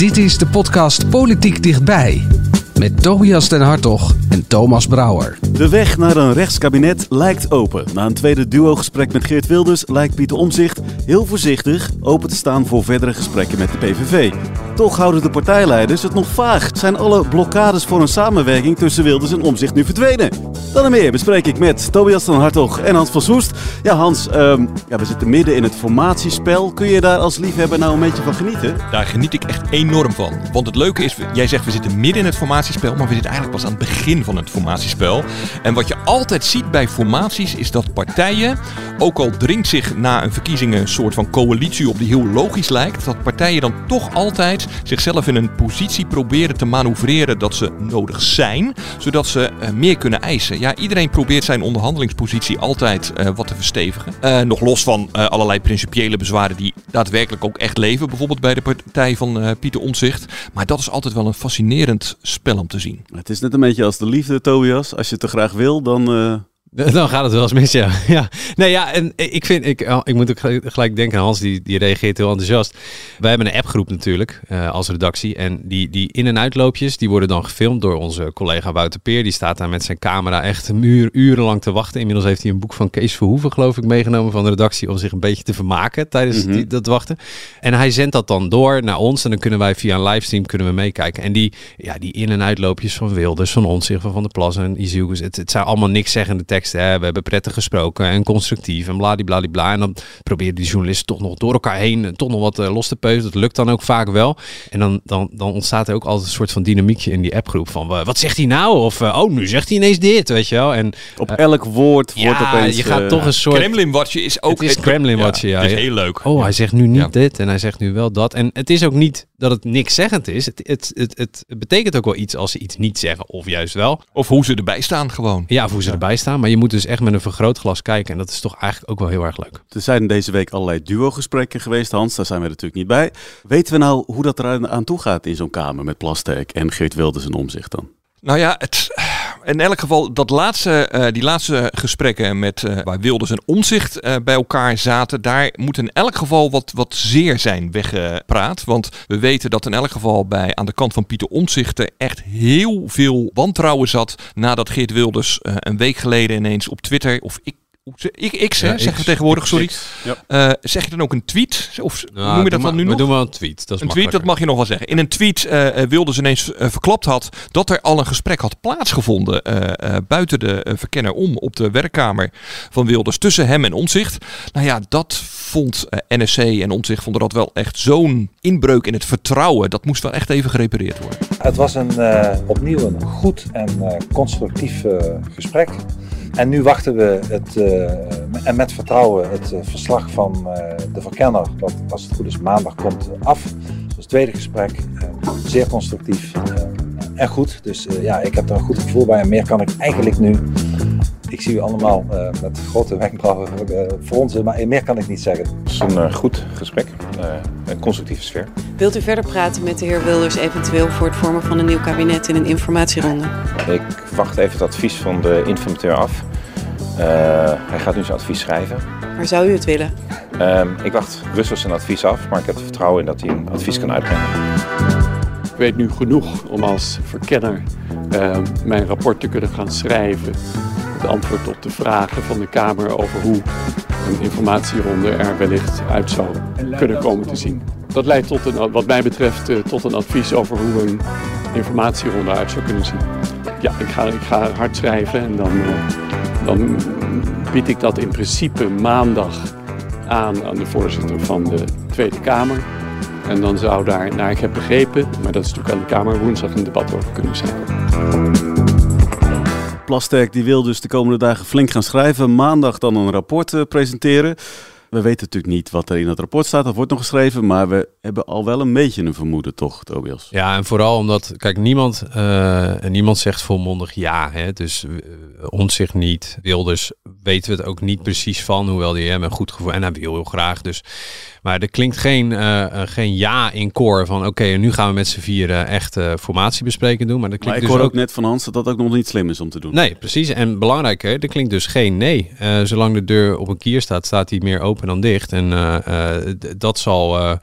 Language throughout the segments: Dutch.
Dit is de podcast Politiek Dichtbij. Met Tobias den Hartog en Thomas Brouwer. De weg naar een rechtskabinet lijkt open. Na een tweede duo-gesprek met Geert Wilders lijkt Pieter Omzicht heel voorzichtig open te staan voor verdere gesprekken met de PVV. Toch houden de partijleiders het nog vaag. Zijn alle blokkades voor een samenwerking tussen Wilders en Omzicht nu verdwenen? Dan en meer bespreek ik met Tobias van Hartog en Hans van Soest. Ja, Hans, ehm, ja, we zitten midden in het formatiespel. Kun je daar als liefhebber nou een beetje van genieten? Daar geniet ik echt enorm van. Want het leuke is, jij zegt we zitten midden in het formatiespel, maar we zitten eigenlijk pas aan het begin van het formatiespel. En wat je altijd ziet bij formaties is dat partijen, ook al dringt zich na een verkiezingen een soort van coalitie op die heel logisch lijkt, dat partijen dan toch altijd zichzelf in een positie proberen te manoeuvreren dat ze nodig zijn, zodat ze uh, meer kunnen eisen. Ja, iedereen probeert zijn onderhandelingspositie altijd uh, wat te verstevigen. Uh, nog los van allerlei principiële bezwaren die daadwerkelijk ook echt leven, bijvoorbeeld bij de partij van Pieter Omtzigt. Maar dat is altijd wel een fascinerend spel om te zien. Het is net een beetje als de liefde, Tobias. Als je het te graag wil, dan Dan gaat het wel eens mis, ja. ja. Nee, ja, en ik vind, ik, oh, ik moet ook gelijk denken aan Hans, die, die reageert heel enthousiast. Wij hebben een appgroep natuurlijk, uh, als redactie. En die, die in- en uitloopjes, die worden dan gefilmd door onze collega Wouter Peer. Die staat daar met zijn camera echt een uur, urenlang te wachten. Inmiddels heeft hij een boek van Kees Verhoeven, geloof ik, meegenomen van de redactie. Om zich een beetje te vermaken tijdens mm -hmm. die, dat wachten. En hij zendt dat dan door naar ons. En dan kunnen wij via een livestream kunnen we meekijken. En die, ja, die in- en uitloopjes van Wilders, van ons, van Van der Plas en. Het, het zijn allemaal niks zeggende teksten. Hè. We hebben prettig gesproken en constructief en bladibladibla. En dan proberen die journalisten toch nog door elkaar heen toch nog wat uh, los te peuteren. Dat lukt dan ook vaak wel. En dan, dan, dan ontstaat er ook altijd een soort van dynamiekje in die appgroep. Van wat zegt hij nou? Of uh, oh, nu zegt hij ineens dit, weet je wel. En, Op elk woord ja, wordt opeens... je gaat toch een soort... Kremlin-watje is ook... Het is Kremlin-watje, ja. Het is heel leuk. Oh, hij zegt nu niet dit en hij zegt nu wel dat. En het is ook niet dat het niks zeggend is. Het, het, het, het, betekent ook wel iets als ze iets niet zeggen of juist wel. Of hoe ze erbij staan gewoon. Ja, of hoe ze ja. erbij staan. Maar je moet dus echt met een vergrootglas kijken. En dat is toch eigenlijk ook wel heel erg leuk. Er zijn deze week allerlei duo-gesprekken geweest, Hans. Daar zijn we natuurlijk niet bij. Weten we nou hoe dat er aan toe gaat in zo'n kamer met Plasterk en Geert Wilders en Omzicht dan? Nou ja, in elk geval dat laatste, uh, die laatste gesprekken met uh, waar Wilders en Omzicht uh, bij elkaar zaten, daar moet in elk geval wat, wat zeer zijn weggepraat. Want we weten dat in elk geval bij aan de kant van Pieter Omzicht echt heel veel wantrouwen zat nadat Geert Wilders een week geleden ineens op Twitter, of ik ik, X, hè, ja, zeggen we tegenwoordig, sorry. Ja. Uh, zeg je dan ook een tweet? Of nou, noem je dat dan nu we nog? We doen wel een tweet. Dat is een tweet, dat mag je nog wel zeggen. In een tweet uh, wilde ze ineens uh, verklapt had dat er al een gesprek had plaatsgevonden buiten de verkenner om op de werkkamer van Wilders tussen hem en Omzicht. Nou ja, dat vond NSC en Omzicht vonden dat wel echt zo'n inbreuk in het vertrouwen. Dat moest wel echt even gerepareerd worden. Het was een, opnieuw een goed en constructief gesprek. En nu wachten we het, uh, en met vertrouwen het uh, verslag van uh, de verkenner, dat als het goed is maandag komt, af. Dus het tweede gesprek, zeer constructief en goed. Dus ja, ik heb er een goed gevoel bij en meer kan ik eigenlijk nu. Ik zie u allemaal met grote wenkbrauwen fronsen, maar meer kan ik niet zeggen. Het is een goed gesprek, een constructieve sfeer. Wilt u verder praten met de heer Wilders eventueel voor het vormen van een nieuw kabinet in een informatieronde? Ik wacht even het advies van de informateur af. Uh, hij gaat nu zijn advies schrijven. Maar zou u het willen? Uh, ik wacht rustig zijn advies af, maar ik heb er vertrouwen in dat hij een advies kan uitbrengen. Ik weet nu genoeg om als verkenner uh, mijn rapport te kunnen gaan schrijven. Het antwoord op de vragen van de Kamer over hoe een informatieronde er wellicht uit zou kunnen komen te zien. Dat leidt tot een, wat mij betreft uh, tot een advies over hoe een informatieronde uit zou kunnen zien. Ja, ik ga, ik ga hard schrijven en dan, uh, dan bied ik dat in principe maandag aan aan de voorzitter van de Tweede Kamer. En dan zou daar, naar ik heb begrepen, maar dat is natuurlijk aan de Kamer, woensdag een debat over kunnen zijn. Plasterk die wil dus de komende dagen flink gaan schrijven. Maandag dan een rapport uh, presenteren. We weten natuurlijk niet wat er in het rapport staat. Dat wordt nog geschreven. Maar we hebben al wel een beetje een vermoeden, toch, Tobias? Ja, en vooral omdat, kijk, niemand, uh, niemand zegt volmondig ja. Hè? Dus uh, ons zich niet. Wilders weten we het ook niet precies van, hoewel hij hem een goed gevoel en hij wil heel graag. Dus, maar er klinkt geen, uh, geen ja in koor van oké, okay, nu gaan we met z'n vieren echt formatiebespreking doen. Maar, dat klinkt maar ik dus hoor ook net van Hans dat dat ook nog niet slim is om te doen. Nee, precies. En belangrijker, er klinkt dus geen nee. zolang de deur op een kier staat, staat hij meer open dan dicht. En dat zal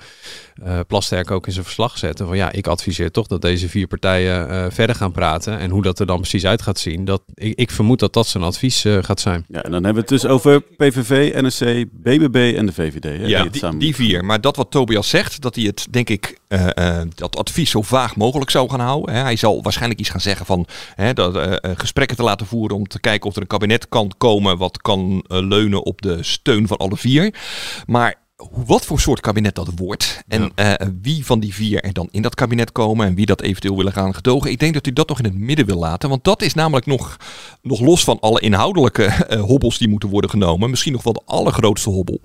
uh, Plasterk ook in zijn verslag zetten. Van ja, ik adviseer toch dat deze vier partijen uh, verder gaan praten. En hoe dat er dan precies uit gaat zien. Dat, ik, ik vermoed dat dat zijn advies uh, gaat zijn. Ja, en dan hebben we het dus over PVV, NSC, BBB en de VVD. Hè, ja, die, die, die, vier. Maar dat wat Tobias zegt, dat hij het denk ik dat advies zo vaag mogelijk zou gaan houden. Hè. Hij zal waarschijnlijk iets gaan zeggen van hè, dat, gesprekken te laten voeren om te kijken of er een kabinet kan komen wat kan leunen op de steun van alle vier. Maar wat voor soort kabinet dat wordt. En ja. uh, wie van die vier er dan in dat kabinet komen. En wie dat eventueel willen gaan gedogen. Ik denk dat u dat nog in het midden wil laten. Want dat is namelijk nog, nog los van alle inhoudelijke uh, hobbels die moeten worden genomen. Misschien nog wel de allergrootste hobbel.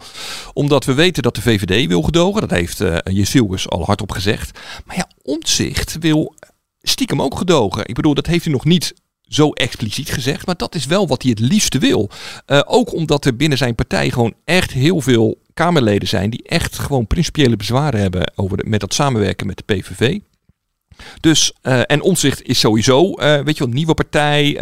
Omdat we weten dat de VVD wil gedogen. Dat heeft uh, al hardop gezegd. Maar ja, Omtzigt wil stiekem ook gedogen. Ik bedoel, dat heeft hij nog niet zo expliciet gezegd, maar dat is wel wat hij het liefste wil. Uh, ook omdat er binnen zijn partij gewoon echt heel veel Kamerleden zijn die echt gewoon principiële bezwaren hebben over de, met dat samenwerken met de PVV. Dus, uh, en Omzicht is sowieso, uh, weet je wel, nieuwe partij. Uh,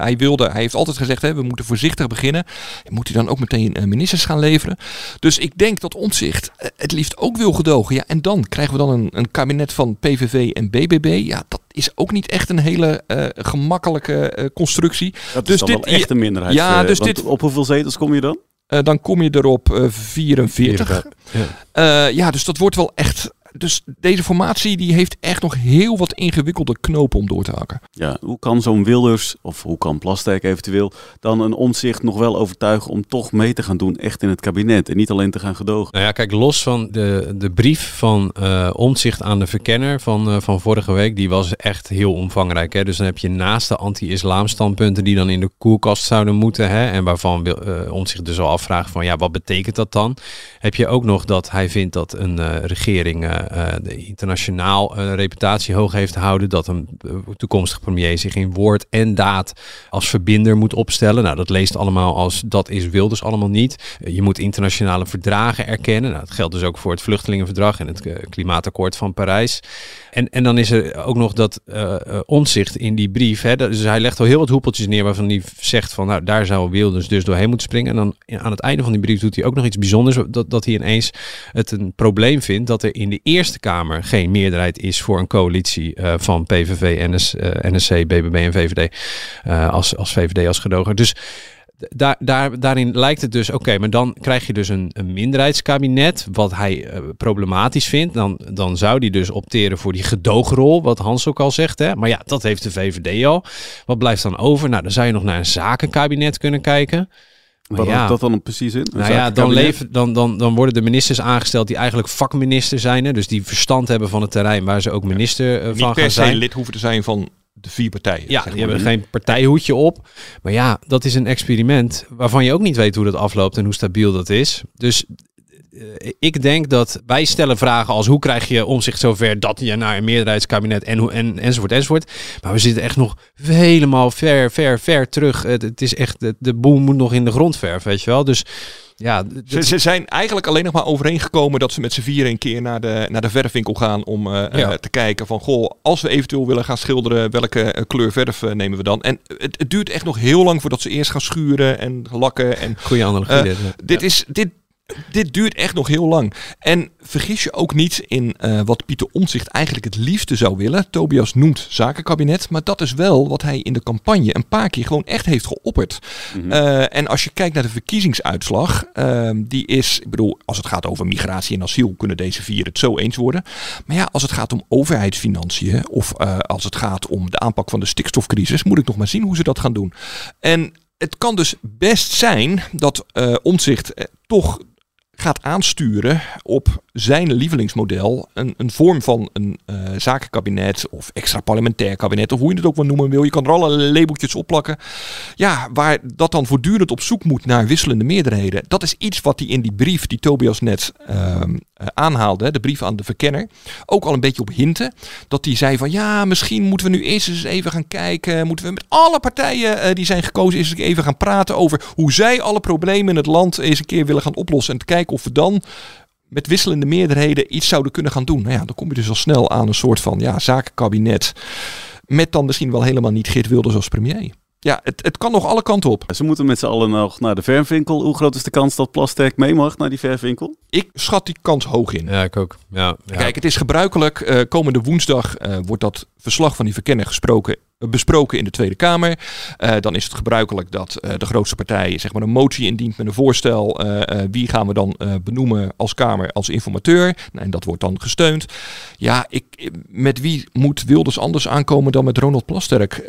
hij wilde, hij heeft altijd gezegd, hè, we moeten voorzichtig beginnen. En moet hij dan ook meteen ministers gaan leveren? Dus ik denk dat Omzicht het liefst ook wil gedogen. Ja, en dan krijgen we dan een, een kabinet van PVV en BBB. Ja, dat is ook niet echt een hele gemakkelijke constructie. Dat dus is dan dit, wel echt een minderheid. Ja, dus dit, op hoeveel zetels kom je dan? Uh, dan kom je er op uh, 44. 44 ja. Uh, ja, dus dat wordt wel echt dus deze formatie die heeft echt nog heel wat ingewikkelde knopen om door te hakken. Ja, hoe kan zo'n Wilders, of hoe kan Plasterk eventueel, dan een omzicht nog wel overtuigen om toch mee te gaan doen echt in het kabinet en niet alleen te gaan gedogen? Nou ja, kijk, los van de, de brief van uh, omzicht aan de verkenner van, uh, van vorige week, die was echt heel omvangrijk. Hè? Dus dan heb je naast de anti-islam standpunten die dan in de koelkast zouden moeten, hè? en waarvan uh, omzicht dus al afvraagt van ja, wat betekent dat dan? Heb je ook nog dat hij vindt dat een regering uh, de internationaal uh, reputatie hoog heeft houden. Dat een uh, toekomstig premier zich in woord en daad als verbinder moet opstellen. Nou, dat leest allemaal als dat is Wilders allemaal niet. je moet internationale verdragen erkennen. Nou, dat geldt dus ook voor het vluchtelingenverdrag en het klimaatakkoord van Parijs. En, en dan is er ook nog dat onzicht in die brief. Hè, dus hij legt al heel wat hoepeltjes neer waarvan hij zegt van nou, daar zou Wilders dus doorheen moeten springen. En dan aan het einde van die brief doet hij ook nog iets bijzonders. Dat, dat hij ineens het een probleem vindt dat er in de Eerste Kamer geen meerderheid is voor een coalitie uh, van PVV, NS, uh, NSC, BBB en VVD uh, als, als VVD als gedoger. Dus daar, daar, daarin lijkt het dus, oké, maar dan krijg je dus een, een minderheidskabinet, wat hij problematisch vindt. Dan, dan zou die dus opteren voor die gedoogrol, wat Hans ook al zegt. Hè? Maar ja, dat heeft de VVD al. Wat blijft dan over? Nou, dan zou je nog naar een zakenkabinet kunnen kijken. Wat ja, dat dan precies in? Nou ja, dan, leven, dan, dan, dan worden de ministers aangesteld die eigenlijk vakminister zijn. Hè? Dus die verstand hebben van het terrein waar ze ook minister Niet van per gaan zijn. lid hoeven te zijn van de vier partijen. Ja, die hebben geen partijhoedje op. Maar ja, dat is een experiment waarvan je ook niet weet hoe dat afloopt en hoe stabiel dat is. Dus ik denk dat wij stellen vragen als hoe krijg je omzicht zover dat je naar een meerderheidskabinet en, en, enzovoort enzovoort. Maar we zitten echt nog helemaal ver, ver, ver terug. Het, het is echt, de, de boel moet nog in de grond verven, weet je wel. Dus ja, ze, ze, zijn eigenlijk alleen nog maar overeengekomen dat ze met z'n vieren een keer naar de, naar de verfwinkel gaan om uh, ja. uh, te kijken van goh, als we eventueel willen gaan schilderen, welke kleur verf nemen we dan? En het, het, duurt echt nog heel lang voordat ze eerst gaan schuren en lakken. En, Goeie analogie. dit, dit, is, dit, dit duurt echt nog heel lang. En vergis je ook niet in uh, wat Pieter Omtzigt eigenlijk het liefste zou willen. Tobias noemt zakenkabinet, maar dat is wel wat hij in de campagne een paar keer gewoon echt heeft geopperd. Mm -hmm. uh, en als je kijkt naar de verkiezingsuitslag, uh, die is, ik bedoel, als het gaat over migratie en asiel, kunnen deze vier het zo eens worden. Maar ja, als het gaat om overheidsfinanciën of uh, als het gaat om de aanpak van de stikstofcrisis, moet ik nog maar zien hoe ze dat gaan doen. En het kan dus best zijn dat uh, Omtzigt uh, toch gaat aansturen op zijn lievelingsmodel een, een vorm van een uh, zakenkabinet of extra parlementair kabinet, of hoe je het ook wel noemen wil. Je kan er alle labeltjes op plakken. Ja, waar dat dan voortdurend op zoek moet naar wisselende meerderheden. Dat is iets wat hij in die brief die Tobias net uh, aanhaalde, de brief aan de verkenner, ook al een beetje op hinten. Dat hij zei van ja, misschien moeten we nu eerst eens even gaan kijken. Moeten we met alle partijen uh, die zijn gekozen eens even gaan praten over hoe zij alle problemen in het land eens een keer willen gaan oplossen. En te kijken of we dan met wisselende meerderheden iets zouden kunnen gaan doen. Nou ja, dan kom je dus al snel aan een soort van ja, zakenkabinet. Met dan misschien wel helemaal niet Geert Wilders als premier. Ja, het, het kan nog alle kanten op. Ze moeten met z'n allen nog naar de verfwinkel. Hoe groot is de kans dat Plasterk mee mag naar die verfwinkel? Ik schat die kans hoog in. Ja, ik ook. Ja, ja. Kijk, het is gebruikelijk. Uh, komende woensdag uh, wordt dat verslag van die verkenner gesproken besproken in de Tweede Kamer. Uh, dan is het gebruikelijk dat uh, de grootste partij zeg maar, een motie indient met een voorstel. Uh, wie gaan we dan benoemen als Kamer als informateur? Nou, en dat wordt dan gesteund. Ja, ik, met wie moet Wilders anders aankomen dan met Ronald Plasterk?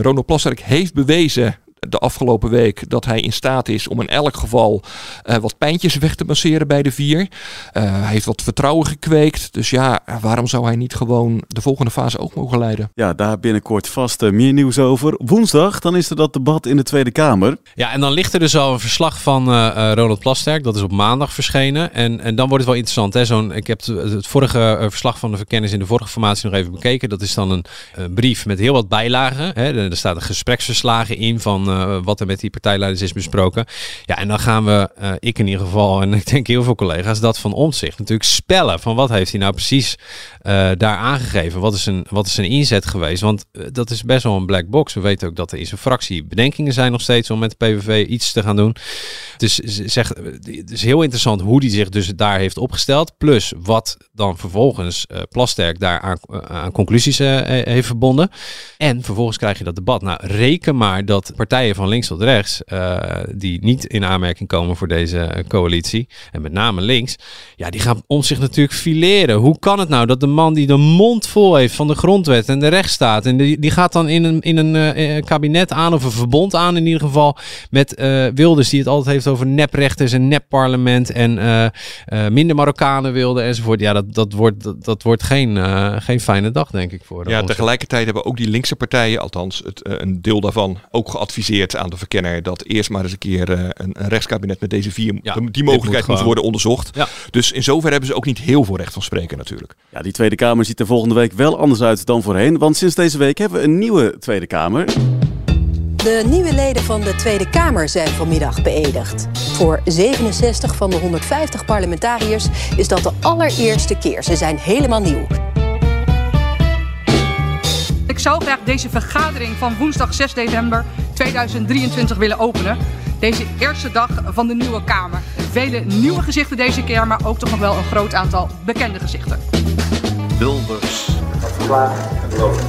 Ronald Plasterk heeft bewezen de afgelopen week dat hij in staat is om in elk geval uh, wat pijntjes weg te masseren bij de vier. Uh, hij heeft wat vertrouwen gekweekt. Dus ja, waarom zou hij niet gewoon de volgende fase ook mogen leiden? Ja, daar binnenkort vast uh, meer nieuws over. Woensdag, dan is er dat debat in de Tweede Kamer. Ja, en dan ligt er dus al een verslag van Ronald Plasterk. Dat is op maandag verschenen. En, en dan wordt het wel interessant. Hè? Zo'n, ik heb het vorige verslag van de verkennis in de vorige formatie nog even bekeken. Dat is dan een, een brief met heel wat bijlagen. Hè? Er staat een gespreksverslagen in van uh, wat er met die partijleiders is besproken. Ja, en dan gaan we, uh, ik in ieder geval, en ik denk heel veel collega's, dat van omzicht natuurlijk spellen. Van wat heeft hij nou precies uh, daar aangegeven? Wat is, zijn, wat is zijn inzet geweest? Want dat is best wel een black box. We weten ook dat er in zijn fractie bedenkingen zijn nog steeds om met de PVV iets te gaan doen. Dus zeg, het is heel interessant hoe die zich dus daar heeft opgesteld. Plus wat dan vervolgens Plasterk daar aan, aan conclusies heeft verbonden. En vervolgens krijg je dat debat. Nou, reken maar dat partijen van links tot rechts, uh, die niet in aanmerking komen voor deze coalitie, en met name links, ja, die gaan om zich natuurlijk fileren. Hoe kan het nou dat de man die de mond vol heeft van de grondwet en de rechtsstaat, en die, die gaat dan in een, in een uh, kabinet aan, of een verbond aan in ieder geval, met uh, Wilders, die het altijd heeft over neprechters en nepparlement en minder Marokkanen wilde enzovoort. Ja, dat, dat, wordt, dat, dat wordt geen, geen fijne dag, denk ik, voor Ja, tegelijkertijd hebben ook die linkse partijen, althans het, een deel daarvan, ook geadviseerd aan de verkenner dat eerst maar eens een keer uh, een, een, rechtskabinet met deze vier, ja, die mogelijkheid moet, moet worden onderzocht. Ja. Dus in zover hebben ze ook niet heel veel recht van spreken natuurlijk. Ja, die Tweede Kamer ziet er volgende week wel anders uit dan voorheen, want sinds deze week hebben we een nieuwe Tweede Kamer. De nieuwe leden van de Tweede Kamer zijn vanmiddag beëdigd. Voor 67 van de 150 parlementariërs is dat de allereerste keer. Ze zijn helemaal nieuw. Ik zou graag deze vergadering van woensdag 6 december 2023 willen openen. Deze eerste dag van de nieuwe Kamer. Vele nieuwe gezichten deze keer, maar ook toch nog wel een groot aantal bekende gezichten. Wilders. Dat verklaar en beloof ik.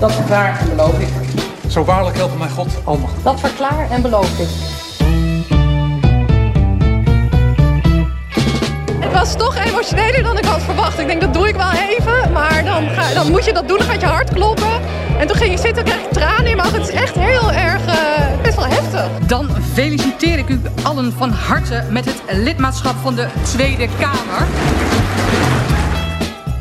Dat verklaar en beloof ik. Zo waarlijk helpen mij God almachtig. Dat verklaar en beloof ik. Het was toch emotioneler dan ik had verwacht. Ik denk, dat doe ik wel even. Maar dan, ga, dan moet je dat doen, dan gaat je hart kloppen. En toen ging je zitten, kreeg ik tranen in mijn ogen. Het is echt heel erg, uh, best wel heftig. Dan feliciteer ik u allen van harte met het lidmaatschap van de Tweede Kamer.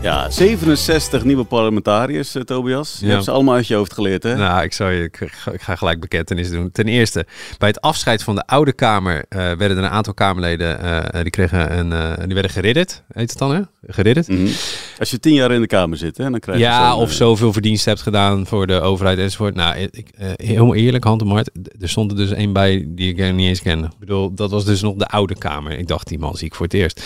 Ja, 67 nieuwe parlementariërs, uh, Tobias. Je ja. hebt ze allemaal uit je hoofd geleerd, hè? Nou, ik, zou je, ik, ga, ik ga gelijk bekentenis doen. Ten eerste, bij het afscheid van de oude Kamer uh, werden er een aantal Kamerleden, uh, die, kregen een, die werden geridderd, heet het dan, hè? Geridderd. Mm -hmm. Als je tien jaar in de Kamer zit, hè, dan krijg je Ja, of zoveel verdienst hebt gedaan voor de overheid enzovoort. Nou, ik, helemaal eerlijk, hand hart, er stond er dus één bij die ik niet eens kende. Ik bedoel, dat was dus nog de oude Kamer. Ik dacht, die man zie ik voor het eerst.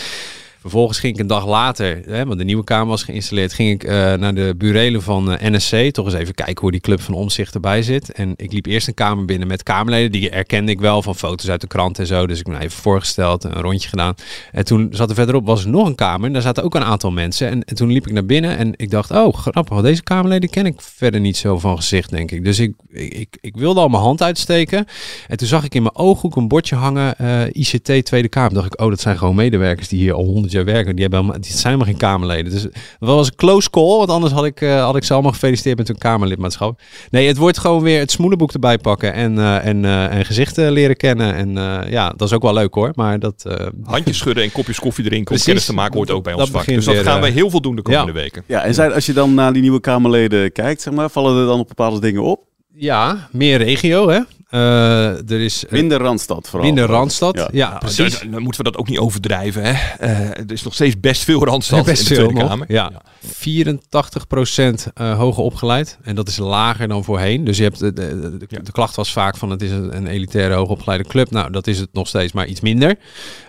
Vervolgens ging ik een dag later, hè, want de nieuwe kamer was geïnstalleerd, ging ik uh, naar de burelen van uh, NSC. Toch eens even kijken hoe die club van omzicht erbij zit. En ik liep eerst een kamer binnen met kamerleden. Die herkende ik wel van foto's uit de krant en zo. Dus ik ben even voorgesteld, een rondje gedaan. En toen zat er verderop was nog een kamer. En daar zaten ook een aantal mensen. En, en toen liep ik naar binnen en ik dacht, oh grappig, deze kamerleden ken ik verder niet zo van gezicht, denk ik. Dus ik, ik, ik wilde al mijn hand uitsteken. En toen zag ik in mijn ooghoek een bordje hangen, uh, ICT Tweede Kamer. dacht ik, oh dat zijn gewoon medewerkers die hier al honderd jaar werken. Die, hebben helemaal, die zijn helemaal geen Kamerleden. Dus dat was een close call, want anders had ik, uh, had ik ze allemaal gefeliciteerd met hun Kamerlidmaatschap. Nee, het wordt gewoon weer het smoelenboek erbij pakken en, uh, en, uh, en gezichten leren kennen. En ja, dat is ook wel leuk hoor. Maar dat, Handjes schudden en kopjes koffie drinken om Precies. kennis te maken hoort ook bij ons vak. Dus dat weer, gaan we eh, heel veel doen de komende ja. weken. Ja, en zijn, als je dan naar die nieuwe Kamerleden kijkt, zeg maar, vallen er dan op bepaalde dingen op? Ja, meer regio hè. Eh, er is Minder Randstad vooral. minder Randstad. Ja, Ja. Precies. Dan, dan moeten we dat ook niet overdrijven. Hè? Eh, er is nog steeds best veel randstad Best in de veel Tweede Kamer. Ja. 84% eh hoger opgeleid. En dat is lager dan voorheen. Dus je hebt de, de, de, de klacht was vaak van het is een, een elitaire hoogopgeleide club. Nou, dat is het nog steeds, maar iets minder.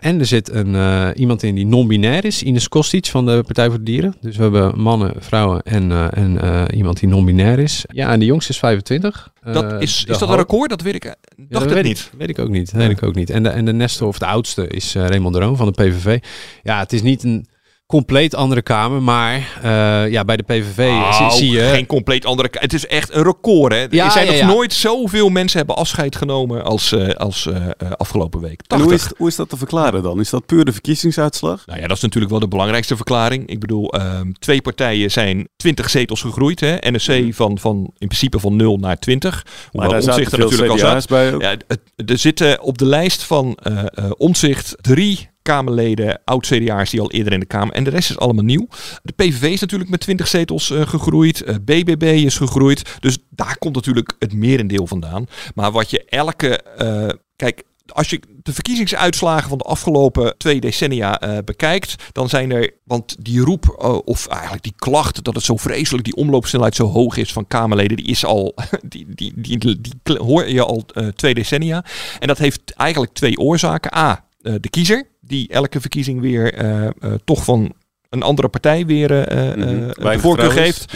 En er zit een, eh, iemand in die non-binair is. Ines Kostic van de Partij voor de Dieren. Dus we hebben mannen, vrouwen en, eh, en eh, iemand die non-binair is. Ja, en de jongste is 25. Dat is, is dat een record? Dat weet ik, eh, Ja, dacht dat weet niet. Weet ik ook niet. Weet ik ook niet. En de, en de Nestor, of de oudste, is eh Raymond de Roon van de PVV. Ja, het is niet een compleet andere kamer, maar eh, ja, bij de PVV zie, Nou, zie je... Geen compleet andere. k- Het is echt een record. Hè? Ja, er zijn ja, nog ja. nooit zoveel mensen hebben afscheid genomen als, eh, als eh, afgelopen week. Hoe, 80. is, hoe is dat te verklaren dan? Is dat puur de verkiezingsuitslag? Nou ja, dat is natuurlijk wel de belangrijkste verklaring. Ik bedoel, ehm, twee partijen zijn 20 zetels gegroeid. Hè? NSC van, van in principe van 0 naar 20. Hoewel daar Omtzigt er veel natuurlijk al zat. bij ook. Ja, het- er zitten op de lijst van eh eh, Omtzigt drie Kamerleden, oud-CDA's die al eerder in de Kamer. En de rest is allemaal nieuw. De PVV is natuurlijk met 20 zetels eh, gegroeid. Eh, BBB is gegroeid. Dus daar komt natuurlijk het merendeel vandaan. Maar wat je elke... eh, kijk, als je de verkiezingsuitslagen van de afgelopen twee decennia eh, bekijkt, dan zijn er, want die roep, eh, of eigenlijk die klacht dat het zo vreselijk, die omloopsnelheid zo hoog is van Kamerleden, die is al, die, die, die, hoor je al eh, twee decennia. En dat heeft eigenlijk twee oorzaken. A, eh, de kiezer, die elke verkiezing weer eh, eh, toch van een andere partij weer Mhm. eh, de voorkeur geeft.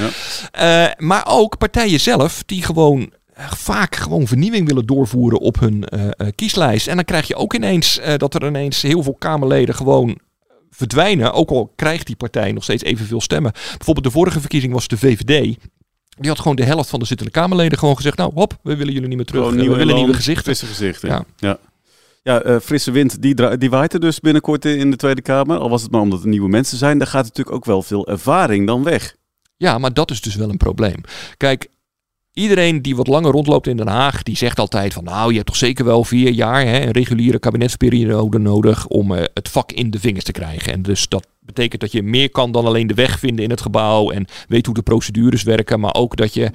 Maar ook partijen zelf die gewoon vaak gewoon vernieuwing willen doorvoeren op hun kieslijst. En dan krijg je ook ineens dat er ineens heel veel Kamerleden gewoon verdwijnen. Ook al krijgt die partij nog steeds evenveel stemmen. Bijvoorbeeld de vorige verkiezing was de VVD. Die had gewoon de helft van de zittende Kamerleden gewoon gezegd... nou, hop, we willen jullie niet meer terug. We willen nieuwe gezichten. Gezichten. Ja. Ja. Ja, eh, frisse wind, die, die waait er dus binnenkort in de Tweede Kamer. Al was het maar omdat er nieuwe mensen zijn. Daar gaat natuurlijk ook wel veel ervaring dan weg. Ja, maar dat is dus wel een probleem. Kijk, iedereen die wat langer rondloopt in Den Haag, die zegt altijd van nou, je hebt toch zeker wel vier jaar hè, een reguliere kabinetsperiode nodig om eh, het vak in de vingers te krijgen. En dus dat betekent dat je meer kan dan alleen de weg vinden in het gebouw en weet hoe de procedures werken, maar ook dat je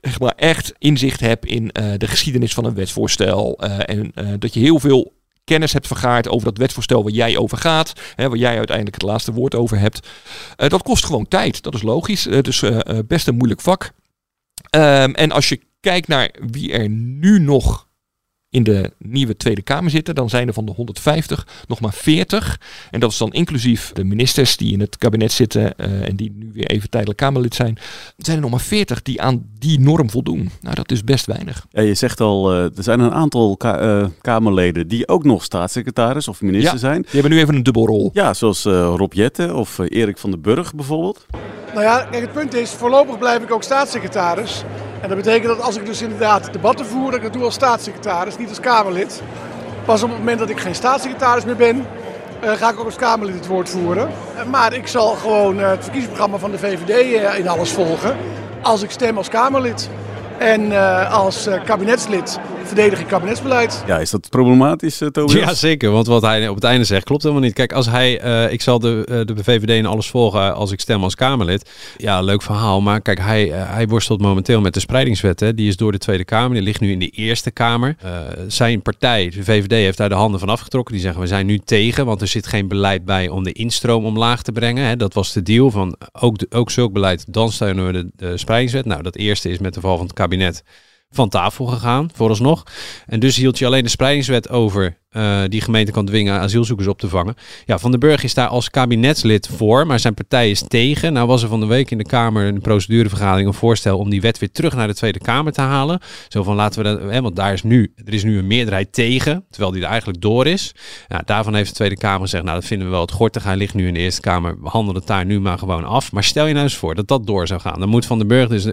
zeg maar, echt inzicht hebt in eh, de geschiedenis van een wetsvoorstel eh, en eh, dat je heel veel kennis hebt vergaard over dat wetsvoorstel waar jij over gaat, hè, waar jij uiteindelijk het laatste woord over hebt. Dat kost gewoon tijd, dat is logisch. Dus best een moeilijk vak. Ehm, en als je kijkt naar wie er nu nog in de nieuwe Tweede Kamer zitten, dan zijn er van de 150 nog maar 40. En dat is dan inclusief de ministers die in het kabinet zitten eh, en die nu weer even tijdelijk Kamerlid zijn. Zijn er nog maar 40 die aan die norm voldoen. Nou, dat is best weinig. Ja, je zegt al, eh, er zijn een aantal ka- eh, Kamerleden die ook nog staatssecretaris of minister Ja, zijn. Die hebben nu even een dubbelrol. Ja, zoals Rob Jetten of Erik van den Burg bijvoorbeeld. Nou ja, kijk, het punt is, voorlopig blijf ik ook staatssecretaris. En dat betekent dat als ik dus inderdaad debatten voer, dat ik dat doe als staatssecretaris, niet als Kamerlid. Pas op het moment dat ik geen staatssecretaris meer ben, eh, ga ik ook als Kamerlid het woord voeren. Eh, maar ik zal gewoon eh, het verkiezingsprogramma van de VVD in alles volgen. Als ik stem als Kamerlid. En als kabinetslid verdedig ik kabinetsbeleid. Ja, is dat problematisch, uh, Tobias? Ja, zeker. Want wat hij op het einde zegt klopt helemaal niet. Kijk, als hij, eh, ik zal de, eh, de VVD in alles volgen als ik stem als Kamerlid. Ja, leuk verhaal. Maar kijk, hij, eh, hij worstelt momenteel met de spreidingswet. Hè. Die is door de Tweede Kamer. Die ligt nu in de Eerste Kamer. Eh, zijn partij, de VVD, heeft daar de handen van afgetrokken. Die zeggen we zijn nu tegen, want er zit geen beleid bij om de instroom omlaag te brengen. Hè. Dat was de deal van ook, de, ook zulk beleid, dan steunen we de, de spreidingswet. Nou, dat eerste is met de val van het kabinet van tafel gegaan, vooralsnog. En dus hield je alleen de spreidingswet over uh, die gemeente kan dwingen asielzoekers op te vangen. Ja, Van den Burg is daar als kabinetslid voor, maar zijn partij is tegen. Nou was er van de week in de Kamer een procedurevergadering een voorstel om die wet weer terug naar de Tweede Kamer te halen. Zo van laten we dat, hè, want daar is nu, er is nu een meerderheid tegen, terwijl die er eigenlijk door is. Daarvan heeft de Tweede Kamer gezegd, nou dat vinden we wel het gortig. Hij ligt nu in de Eerste Kamer, we handelen het daar nu maar gewoon af. Maar stel je nou eens voor dat dat door zou gaan. Dan moet Van den Burg dus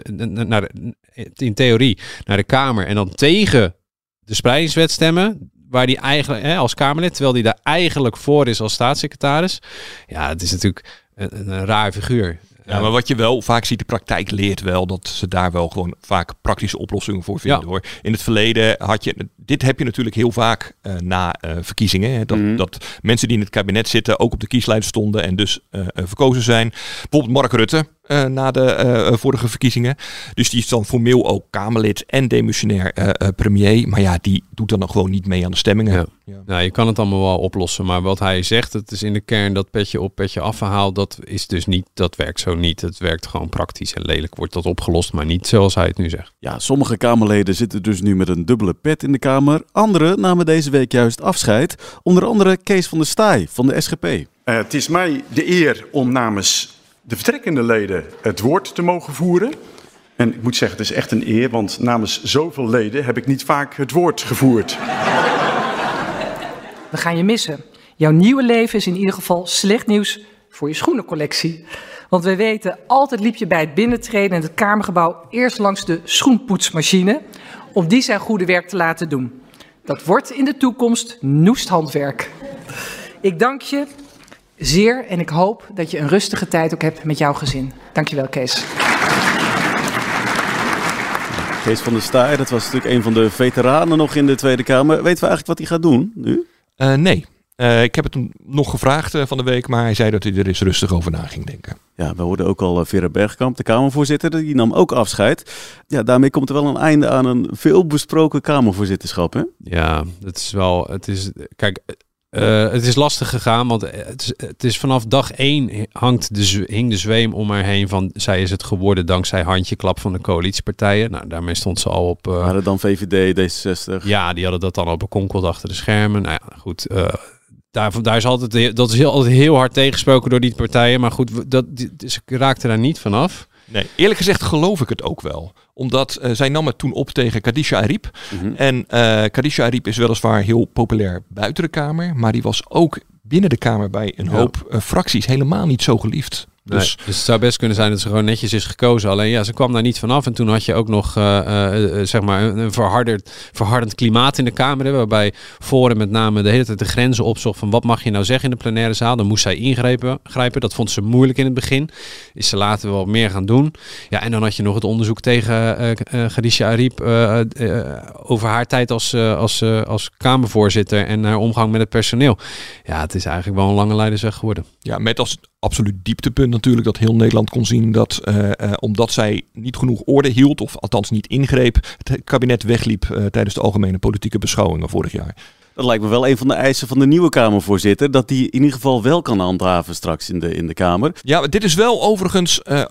naar de, in theorie naar de Kamer en dan tegen de spreidingswet stemmen waar hij eigenlijk hè, als Kamerlid, terwijl hij daar eigenlijk voor is als staatssecretaris. Ja, het is natuurlijk een, een raar figuur. Ja, maar wat je wel vaak ziet, de praktijk leert wel dat ze daar wel gewoon vaak praktische oplossingen voor vinden. Ja. Hoor. In het verleden had je, dit heb je natuurlijk heel vaak eh, na eh, verkiezingen. Hè, dat, Mhm. dat mensen die in het kabinet zitten ook op de kieslijst stonden en dus eh, eh, verkozen zijn. Bijvoorbeeld Mark Rutte eh, na de eh, eh, vorige verkiezingen. Dus die is dan formeel ook Kamerlid en demissionair eh, eh, premier. Maar ja, die doet dan nog gewoon niet mee aan de stemmingen. Ja. Nou, je kan het allemaal wel oplossen, maar wat hij zegt, het is in de kern dat petje op, petje af verhaal, dat is dus niet, dat werkt zo niet. Het werkt gewoon praktisch en lelijk wordt dat opgelost, maar niet zoals hij het nu zegt. Ja, sommige Kamerleden zitten dus nu met een dubbele pet in de Kamer. Anderen namen deze week juist afscheid. Onder andere Kees van der Staaij van de SGP. Eh, het is mij de eer om namens de vertrekkende leden het woord te mogen voeren. En ik moet zeggen, het is echt een eer, want namens zoveel leden heb ik niet vaak het woord gevoerd. We gaan je missen. Jouw nieuwe leven is in ieder geval slecht nieuws voor je schoenencollectie. Want we weten, altijd liep je bij het binnentreden in het Kamergebouw eerst langs de schoenpoetsmachine om die zijn goede werk te laten doen. Dat wordt in de toekomst noest handwerk. Ik dank je zeer en ik hoop dat je een rustige tijd ook hebt met jouw gezin. Dankjewel, Kees. Kees van der Staaij, dat was natuurlijk een van de veteranen nog in de Tweede Kamer. Weten we eigenlijk wat hij gaat doen nu? Eh, nee. Eh, ik heb het hem nog gevraagd eh, van de week, maar hij zei dat hij er eens rustig over na ging denken. Ja, we hoorden ook al Vera Bergkamp, de Kamervoorzitter, die nam ook afscheid. Ja, daarmee komt er wel een einde aan een veelbesproken Kamervoorzitterschap, hè? Ja, het is wel, het is, kijk, eh, het is lastig gegaan, want het is, het is vanaf dag één hangt de, hing de zweem om haar heen van, zij is het geworden dankzij handjeklap van de coalitiepartijen. Nou, daarmee stond ze al op... eh, Hadden dan VVD, D66. Ja, die hadden dat dan al bekonkeld achter de schermen. Nou ja, goed. eh, daar, daar is altijd, dat is heel, altijd heel hard tegensproken door die partijen. Maar goed, dat, die, ze raakten daar niet vanaf. Nee, eerlijk gezegd geloof ik het ook wel. Omdat eh, zij nam het toen op tegen Kadisha Ariep. En eh Kadisha Ariep is weliswaar heel populair buiten de Kamer. Maar die was ook binnen de Kamer bij een hoop eh, fracties helemaal niet zo geliefd. Dus, Dus dus het zou best kunnen zijn dat ze gewoon netjes is gekozen. Alleen ja, ze kwam daar niet vanaf. En toen had je ook nog eh, eh, eh, zeg maar een verharderd, verhardend klimaat in de Kamer. hè, Waarbij Forum met name de hele tijd de grenzen opzocht van wat mag je nou zeggen in de plenaire zaal. Dan moest zij ingrijpen. grijpen. Dat vond ze moeilijk in het begin. Is ze later wel meer gaan doen. Ja, en dan had je nog het onderzoek tegen eh, Khadija Ariep over haar tijd als, als, als Kamervoorzitter en haar omgang met het personeel. Ja, het is eigenlijk wel een lange leidersweg geworden. ja, met als absoluut dieptepunt natuurlijk dat heel Nederland kon zien dat eh, eh, omdat zij niet genoeg orde hield, of althans niet ingreep, het kabinet wegliep eh, tijdens de algemene politieke beschouwingen vorig jaar. Dat lijkt me wel een van de eisen van de nieuwe Kamervoorzitter. Dat die in ieder geval wel kan handhaven straks in de, in de Kamer. Ja, dit is wel overigens, eh,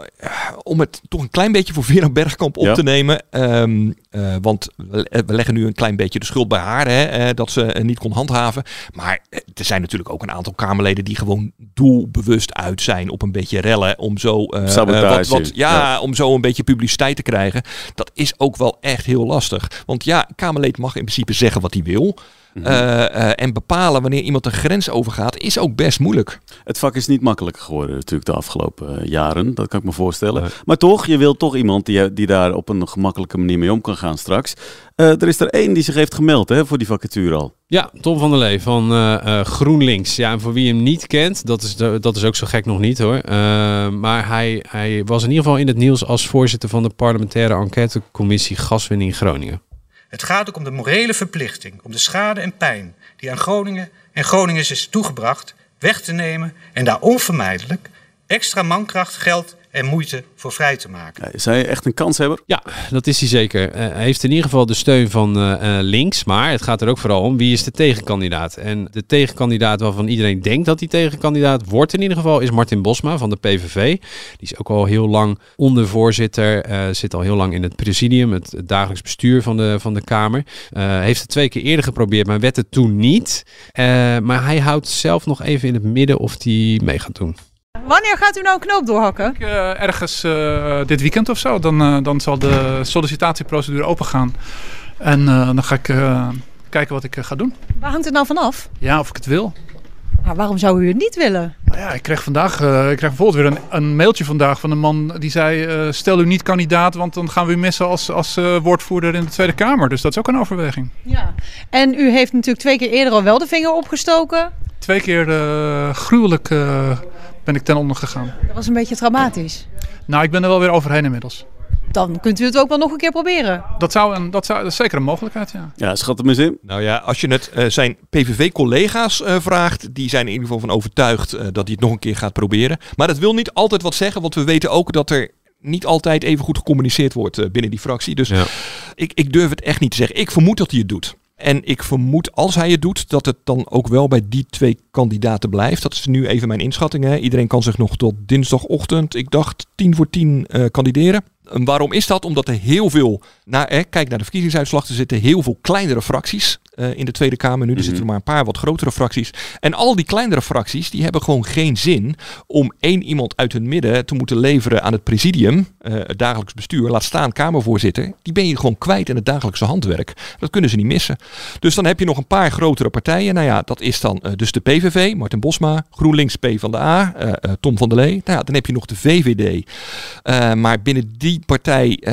om het toch een klein beetje voor Vera Bergkamp op Ja. te nemen. ehm, eh, want we, we leggen nu een klein beetje de schuld bij haar, hè, eh, dat ze eh, niet kon handhaven. Maar eh, er zijn natuurlijk ook een aantal Kamerleden die gewoon doelbewust uit zijn op een beetje rellen. Om zo, eh, eh, wat, wat, ja, Ja. om zo een beetje publiciteit te krijgen. Dat is ook wel echt heel lastig. Want ja, een Kamerleed mag in principe zeggen wat hij wil. Mhm. Eh, eh, en bepalen wanneer iemand een grens overgaat, is ook best moeilijk. Het vak is niet makkelijker geworden natuurlijk de afgelopen eh, jaren. Dat kan ik me voorstellen. Maar toch, je wilt toch iemand die, die daar op een gemakkelijke manier mee om kan gaan straks. Eh, er is er één die zich heeft gemeld hè, voor die vacature al. Ja, Tom van der Lee van eh, eh, GroenLinks. Ja, en voor wie hem niet kent, dat is, de- dat is ook zo gek nog niet hoor. Eh, maar hij, hij was in ieder geval in het nieuws als voorzitter van de parlementaire enquêtecommissie Gaswinning Groningen. Het gaat ook om de morele verplichting om de schade en pijn die aan Groningen en Groningers is toegebracht weg te nemen en daar onvermijdelijk extra mankracht, geld en moeite voor vrij te maken. Is hij echt een kanshebber? Ja, dat is hij zeker. Eh, hij heeft in ieder geval de steun van eh, eh, links. Maar het gaat er ook vooral om wie is de tegenkandidaat. En de tegenkandidaat waarvan iedereen denkt dat hij tegenkandidaat wordt in ieder geval is Martin Bosma van de PVV. Die is ook al heel lang ondervoorzitter. eh zit al heel lang in het presidium, het, het dagelijks bestuur van de, van de Kamer. Eh, heeft het twee keer eerder geprobeerd, maar werd het toen niet. Eh, maar hij houdt zelf nog even in het midden of hij mee gaat doen. Wanneer gaat u nou een knoop doorhakken? Eh, ergens eh, dit weekend of zo, dan, eh, dan zal de sollicitatieprocedure opengaan. En dan ga ik kijken wat ik ga doen. Waar hangt het nou vanaf? Ja, of ik het wil. Maar waarom zou u het niet willen? Nou ja, ik kreeg vandaag, ik kreeg bijvoorbeeld weer een, een mailtje vandaag van een man die zei: stel u niet kandidaat, want dan gaan we u missen als, als woordvoerder in de Tweede Kamer. Dus dat is ook een overweging. Ja. En u heeft natuurlijk twee keer eerder al wel de vinger opgestoken. Twee keer gruwelijk ben ik ten onder gegaan. Dat was een beetje traumatisch. Nou, ik ben er wel weer overheen inmiddels. Dan kunt u het ook wel nog een keer proberen. Dat, zou een, dat, zou, dat is zeker een mogelijkheid, ja. Ja, schat hem eens in. Nou ja, als je het eh, zijn PVV-collega's eh, vraagt, die zijn in ieder geval van overtuigd eh, dat hij het nog een keer gaat proberen. Maar dat wil niet altijd wat zeggen, want we weten ook dat er niet altijd even goed gecommuniceerd wordt eh, binnen die fractie. Dus ik, ik durf het echt niet te zeggen. Ik vermoed dat hij het doet. En ik vermoed, als hij het doet, dat het dan ook wel bij die twee kandidaten blijft. Dat is nu even mijn inschatting. Hè. Iedereen kan zich nog tot dinsdagochtend, ik dacht tien voor tien, eh, kandideren. En waarom is dat? Omdat er heel veel, naar, hè, kijk naar de verkiezingsuitslag, er zitten heel veel kleinere fracties eh, in de Tweede Kamer nu. Er zitten er maar een paar wat grotere fracties. En al die kleinere fracties, die hebben gewoon geen zin om één iemand uit hun midden te moeten leveren aan het presidium, eh, het dagelijks bestuur, laat staan Kamervoorzitter. Die ben je gewoon kwijt in het dagelijkse handwerk. Dat kunnen ze niet missen. Dus dan heb je nog een paar grotere partijen. Nou ja, dat is dan eh, dus de PVV, Martin Bosma, GroenLinks, P van de A, Tom van der Lee. Nou ja, dan heb je nog de VVD. Maar binnen die partij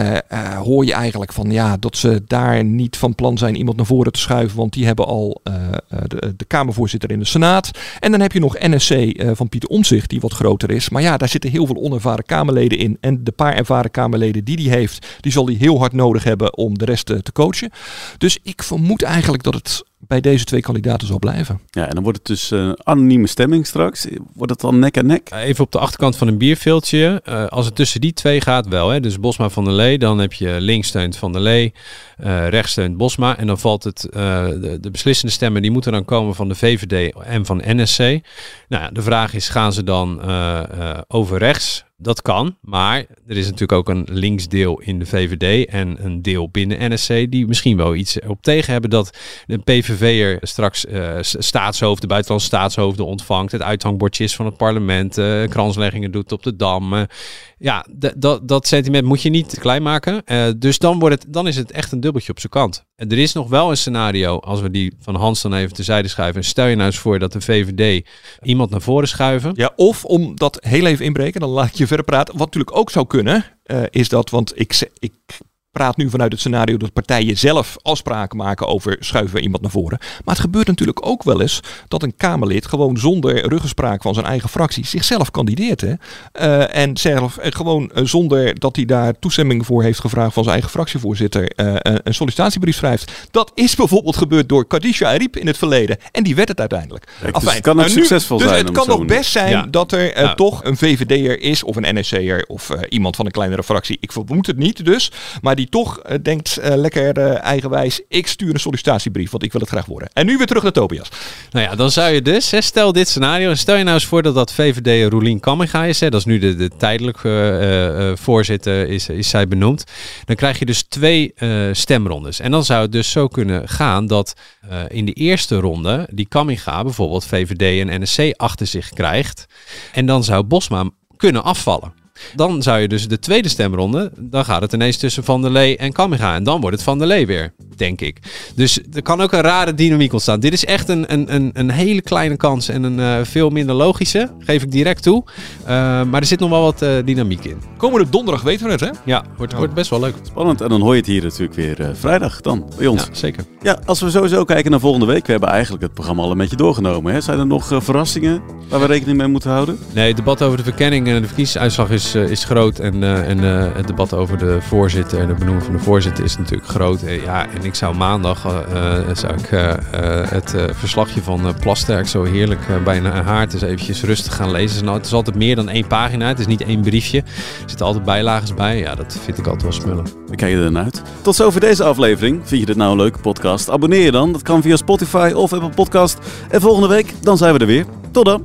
hoor je eigenlijk van ja, dat ze daar niet van plan zijn iemand naar voren te schuiven, want die hebben al eh, eh, de, Kamervoorzitter in de Senaat. En dan heb je nog NSC eh, van Pieter Omtzigt, die wat groter is. Maar ja, daar zitten heel veel onervaren Kamerleden in. En de paar ervaren Kamerleden die die heeft, die zal hij heel hard nodig hebben om de rest te coachen. Dus ik vermoed eigenlijk dat het bij deze twee kandidaten zal blijven. Ja, en dan wordt het dus eh, anonieme stemming straks. Wordt het dan nek aan nek? Even op de achterkant van een bierveeltje. Eh, als het tussen die twee gaat, wel. Hè? Dus Bosma van der Lee, dan heb je links steunt van der Lee, eh rechts steunt Bosma. En dan valt het, eh, de, de beslissende stemmen, die moeten dan komen van de VVD en van NSC. Nou, ja, de vraag is, gaan ze dan eh, eh, over rechts? Dat kan, maar er is natuurlijk ook een linksdeel in de VVD en een deel binnen NSC die misschien wel iets op tegen hebben dat de PVV'er straks s- staatshoofden, buitenlandse staatshoofden ontvangt, het uithangbordje is van het parlement, eh, kransleggingen doet op de Dam. Ja, dat, sentiment moet je niet klein maken. Eh, dus dan, wordt het, dan is het echt een dubbeltje op zijn kant. En er is nog wel een scenario, als we die van Hans dan even terzijde schuiven. Stel je nou eens voor dat de VVD iemand naar voren schuiven. Ja, of om dat heel even inbreken, dan laat ik je verder praten. Wat natuurlijk ook zou kunnen, eh, is dat, want ik, ik praat nu vanuit het scenario dat partijen zelf afspraken maken over schuiven we iemand naar voren. Maar het gebeurt natuurlijk ook wel eens dat een Kamerlid gewoon zonder ruggespraak van zijn eigen fractie zichzelf kandideert. Hè? Eh, en zelf eh, gewoon eh, zonder dat hij daar toestemming voor heeft gevraagd van zijn eigen fractievoorzitter eh, een, een sollicitatiebrief schrijft. Dat is bijvoorbeeld gebeurd door Kadisha Ariep in het verleden. En die werd het uiteindelijk. dus Afijn, het kan ook nou, nu- succesvol dus zijn, Het kan het zo ook best zijn Ja. dat er toch een VVD'er is of een NSC'er of eh, iemand van een kleinere fractie. Ik vermoed het niet dus. Maar die toch eh, denkt eh, lekker eh, eigenwijs. Ik stuur een sollicitatiebrief, want ik wil het graag worden. En nu weer terug naar Tobias. Nou ja, dan zou je dus, hè, stel dit scenario, en stel je nou eens voor dat dat VVD Roelien Kamminga is, hè, dat is nu de, de tijdelijke voorzitter, is, is zij benoemd. Dan krijg je dus twee stemrondes. En dan zou het dus zo kunnen gaan dat in de eerste ronde die Kamminga bijvoorbeeld VVD en NSC achter zich krijgt. En dan zou Bosma kunnen afvallen. Dan zou je dus de tweede stemronde, dan gaat het ineens tussen Van der Lee en Kamminga. En dan wordt het Van der Lee weer, denk ik. Dus er kan ook een rare dynamiek ontstaan. Dit is echt een, een, een, een hele kleine kans en een eh, veel minder logische, geef ik direct toe. Eh, maar er zit nog wel wat eh, dynamiek in. Komende donderdag weten we het, hè? Ja, wordt, wordt best wel leuk. Spannend. En dan hoor je het hier natuurlijk weer eh, vrijdag dan bij ons. Ja, zeker. Ja, als we sowieso kijken naar volgende week. We hebben eigenlijk het programma al een beetje doorgenomen. Hè? Zijn er nog eh, verrassingen waar we rekening mee moeten houden? Nee, het debat over de verkenning en de verkiezingsuitslag is, eh, is groot. En, eh, en eh, het debat over de voorzitter en de benoeming van de voorzitter is natuurlijk groot. Ja, en ik zou maandag zou ik, het verslagje van Plasterk zo heerlijk eh, bij een haard eens eventjes rustig gaan lezen. Nou, het is altijd meer dan één pagina. Het is niet één briefje. Er zitten altijd bijlagen bij. Ja, dat vind ik altijd wel smullen. We kijken er naar uit. Tot zover deze aflevering. Vind je dit nou een leuke podcast? Abonneer je dan. Dat kan via Spotify of Apple Podcast. En volgende week, dan zijn we er weer. Tot dan.